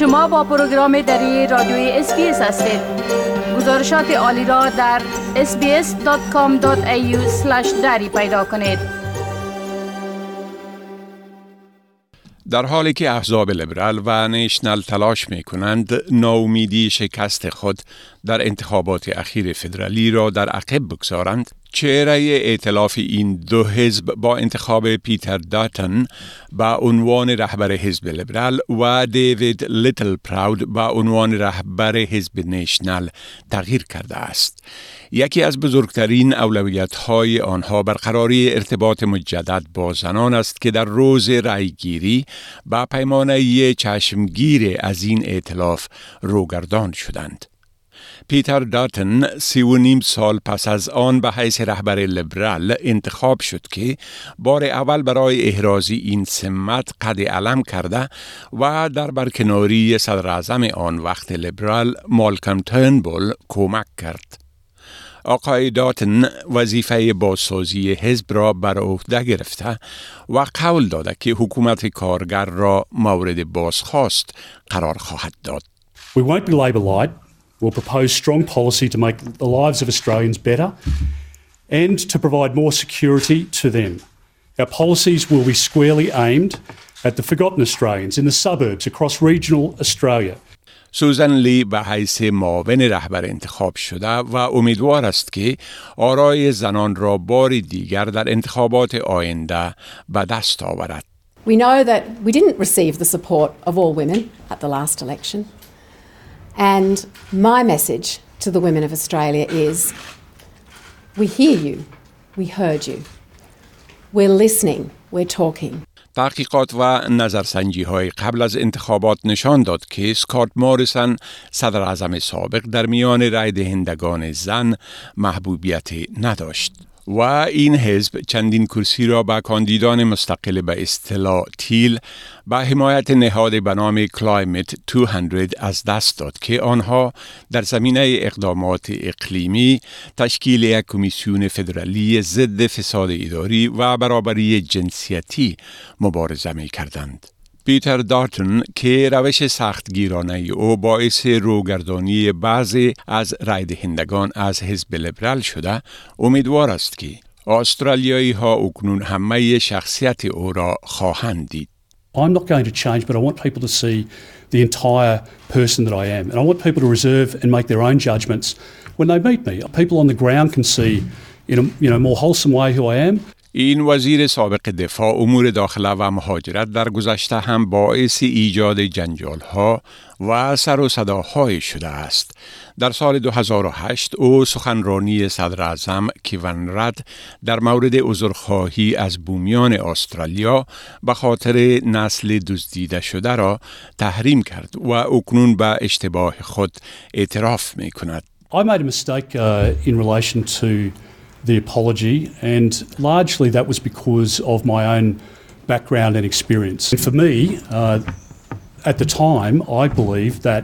شما با پروگرام دری رادیوی SBS هستید. گزارشات عالی را در sbs.com.au دری پیدا کنید. در حالی که احزاب لیبرال و نیشنل تلاش می کنند ناامیدی شکست خود در انتخابات اخیر فدرالی را در عقب بگذارند چهره ائتلاف این دو حزب با انتخاب پیتر داتن به عنوان رهبر حزب لیبرال و دیوید لیتل پراود به عنوان رهبر حزب نیشنل تغییر کرده است. یکی از بزرگترین اولویت های آنها برقراری ارتباط مجدد با زنان است که در روز رأیگیری به پیمانه چشمگیر از این ائتلاف روگردان شدند. پیتر داتن سه و نیم سال پس از آن به حیث رهبر لیبرال انتخاب شد که بار اول برای احرازی این سمت قد علم کرده و در برکناری صدر آن وقت لیبرال مالکم ترنبول کمک کرد. آقای داتن وظیفه بازسازی حزب را بر عهده گرفته و قول داده که حکومت کارگر را مورد بازخواست قرار خواهد داد. We won't be We'll propose strong policy to make the lives of Australians better and to provide more security to them. Our policies will be squarely aimed at the forgotten Australians in the suburbs across regional Australia. سوزن لی به حیث معاون رهبر انتخاب شده و امیدوار است که آرای زنان را بار دیگر در انتخابات آینده به دست آورد. We know that we didn't receive the support of all women at the last election. And my message to the women of Australia is we hear you, we heard you, we're listening, we're talking. تحقیقات و نظرسنجی های قبل از انتخابات نشان داد که سکات موریسن صدر اعظم سابق در میان رای دهندگان زن محبوبیت نداشت. و این حزب چندین کرسی را به کاندیدان مستقل به اصطلاح تیل به حمایت نهاد به نام کلایمت 200 از دست داد که آنها در زمینه اقدامات اقلیمی تشکیل یک کمیسیون فدرالی ضد فساد اداری و برابری جنسیتی مبارزه می کردند. پیتر دارتن که روش سختگیرانه او باعث روگردانی بعضی از رایدهندگان از حزب لیبرال شده امیدوار است که استرالیایی ها اکنون همه شخصیت او را خواهند دید. I'm not going to change, but I want people to see the entire person that I am. And I want people to reserve and make their own judgments when they meet me. People on the ground can see in a you know, more wholesome way who I am. این وزیر سابق دفاع امور داخله و مهاجرت در گذشته هم باعث ایجاد جنجال ها و سر و صداهای شده است. در سال 2008 او سخنرانی صدر اعظم کیون رد در مورد عذرخواهی از بومیان استرالیا به خاطر نسل دزدیده شده را تحریم کرد و اکنون به اشتباه خود اعتراف می کند. I made a mistake uh, in relation to the apology, and largely that was because of my own background and experience. And for me, uh, at the time, I believed that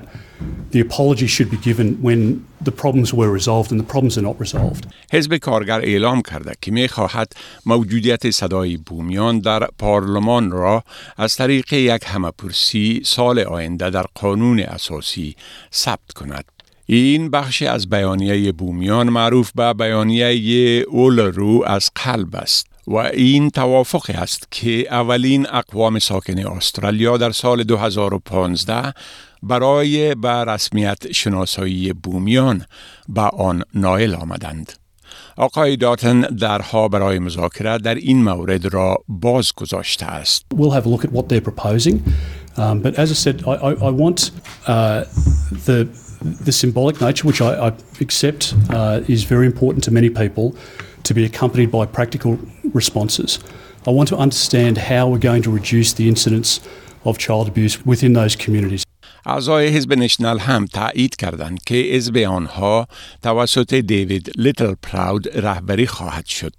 the apology should be given when the problems were resolved and the problems are not resolved. حزب کارگر اعلام کرده که می خواهد موجودیت صدای بومیان در پارلمان را از طریق یک همپرسی سال آینده در قانون اساسی ثبت کند. این بخش از بیانیه بومیان معروف به بیانیه اولرو از قلب است و این توافق است که اولین اقوام ساکن استرالیا در سال 2015 برای به رسمیت شناسایی بومیان به آن نایل آمدند. آقای داتن درها برای مذاکره در این مورد را باز گذاشته است. We'll have a look at what they're proposing. Um, but as I said, I, I, I want uh, the the symbolic nature, which I, I accept uh, is very important to many people, to be accompanied by practical responses. I want to understand how we're going to reduce the incidence of child abuse within those communities. اعضای حزب نشنل هم تایید کردند که حزب آنها توسط دیوید لیتل پراود رهبری خواهد شد.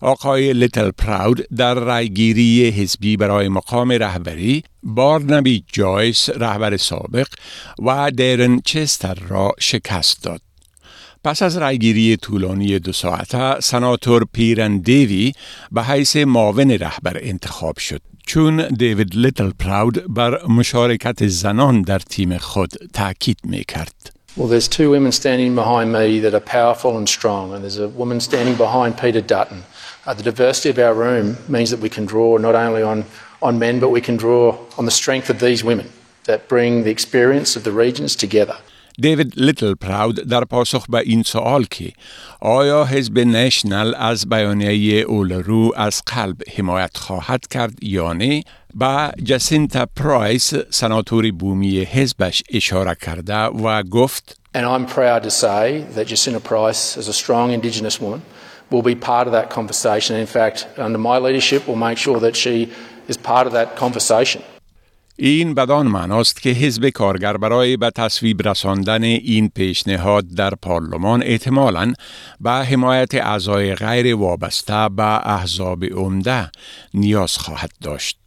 آقای لیتل پراود در رایگیری حزبی برای مقام رهبری بارنبی جایس رهبر سابق و دیرن چستر را شکست داد. پس از رایگیری طولانی دو ساعته سناتور پرین دیوی به حیث معاون رهبر انتخاب شد چون دیوید لیتل پراود بر مشارکت زنان در تیم خود تاکید می کرد. Well, there's two women standing behind me that are powerful and strong, and there's a woman standing behind Peter Dutton. Uh, the diversity of our room means that we can draw not only on, on men, but we can draw on the strength of these women that bring the experience of the regions together. دیوید لیتل پراود در پاسخ به این سوال که آیا حزب نشنل از بیانیه اولرو از قلب حمایت خواهد کرد یا نه به جسینتا پرایس سناتوری بومی حزبش اشاره کرده و گفت And I'm proud to say that Jacinta Price, as a strong Indigenous woman, will be part of that conversation. In fact, under my leadership, we'll make sure that she is part of that conversation. این بدان معناست که حزب کارگر برای به تصویب رساندن این پیشنهاد در پارلمان احتمالاً به حمایت اعضای غیر وابسته به احزاب عمده نیاز خواهد داشت.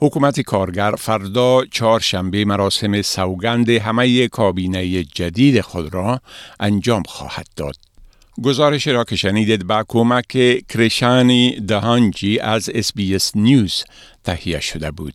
حکومت کارگر فردا چهارشنبه مراسم سوگند همه کابینه جدید خود را انجام خواهد داد. گزارش را که شنیدید با کمک کرشانی دهانجی از اس نیوز تهیه شده بود.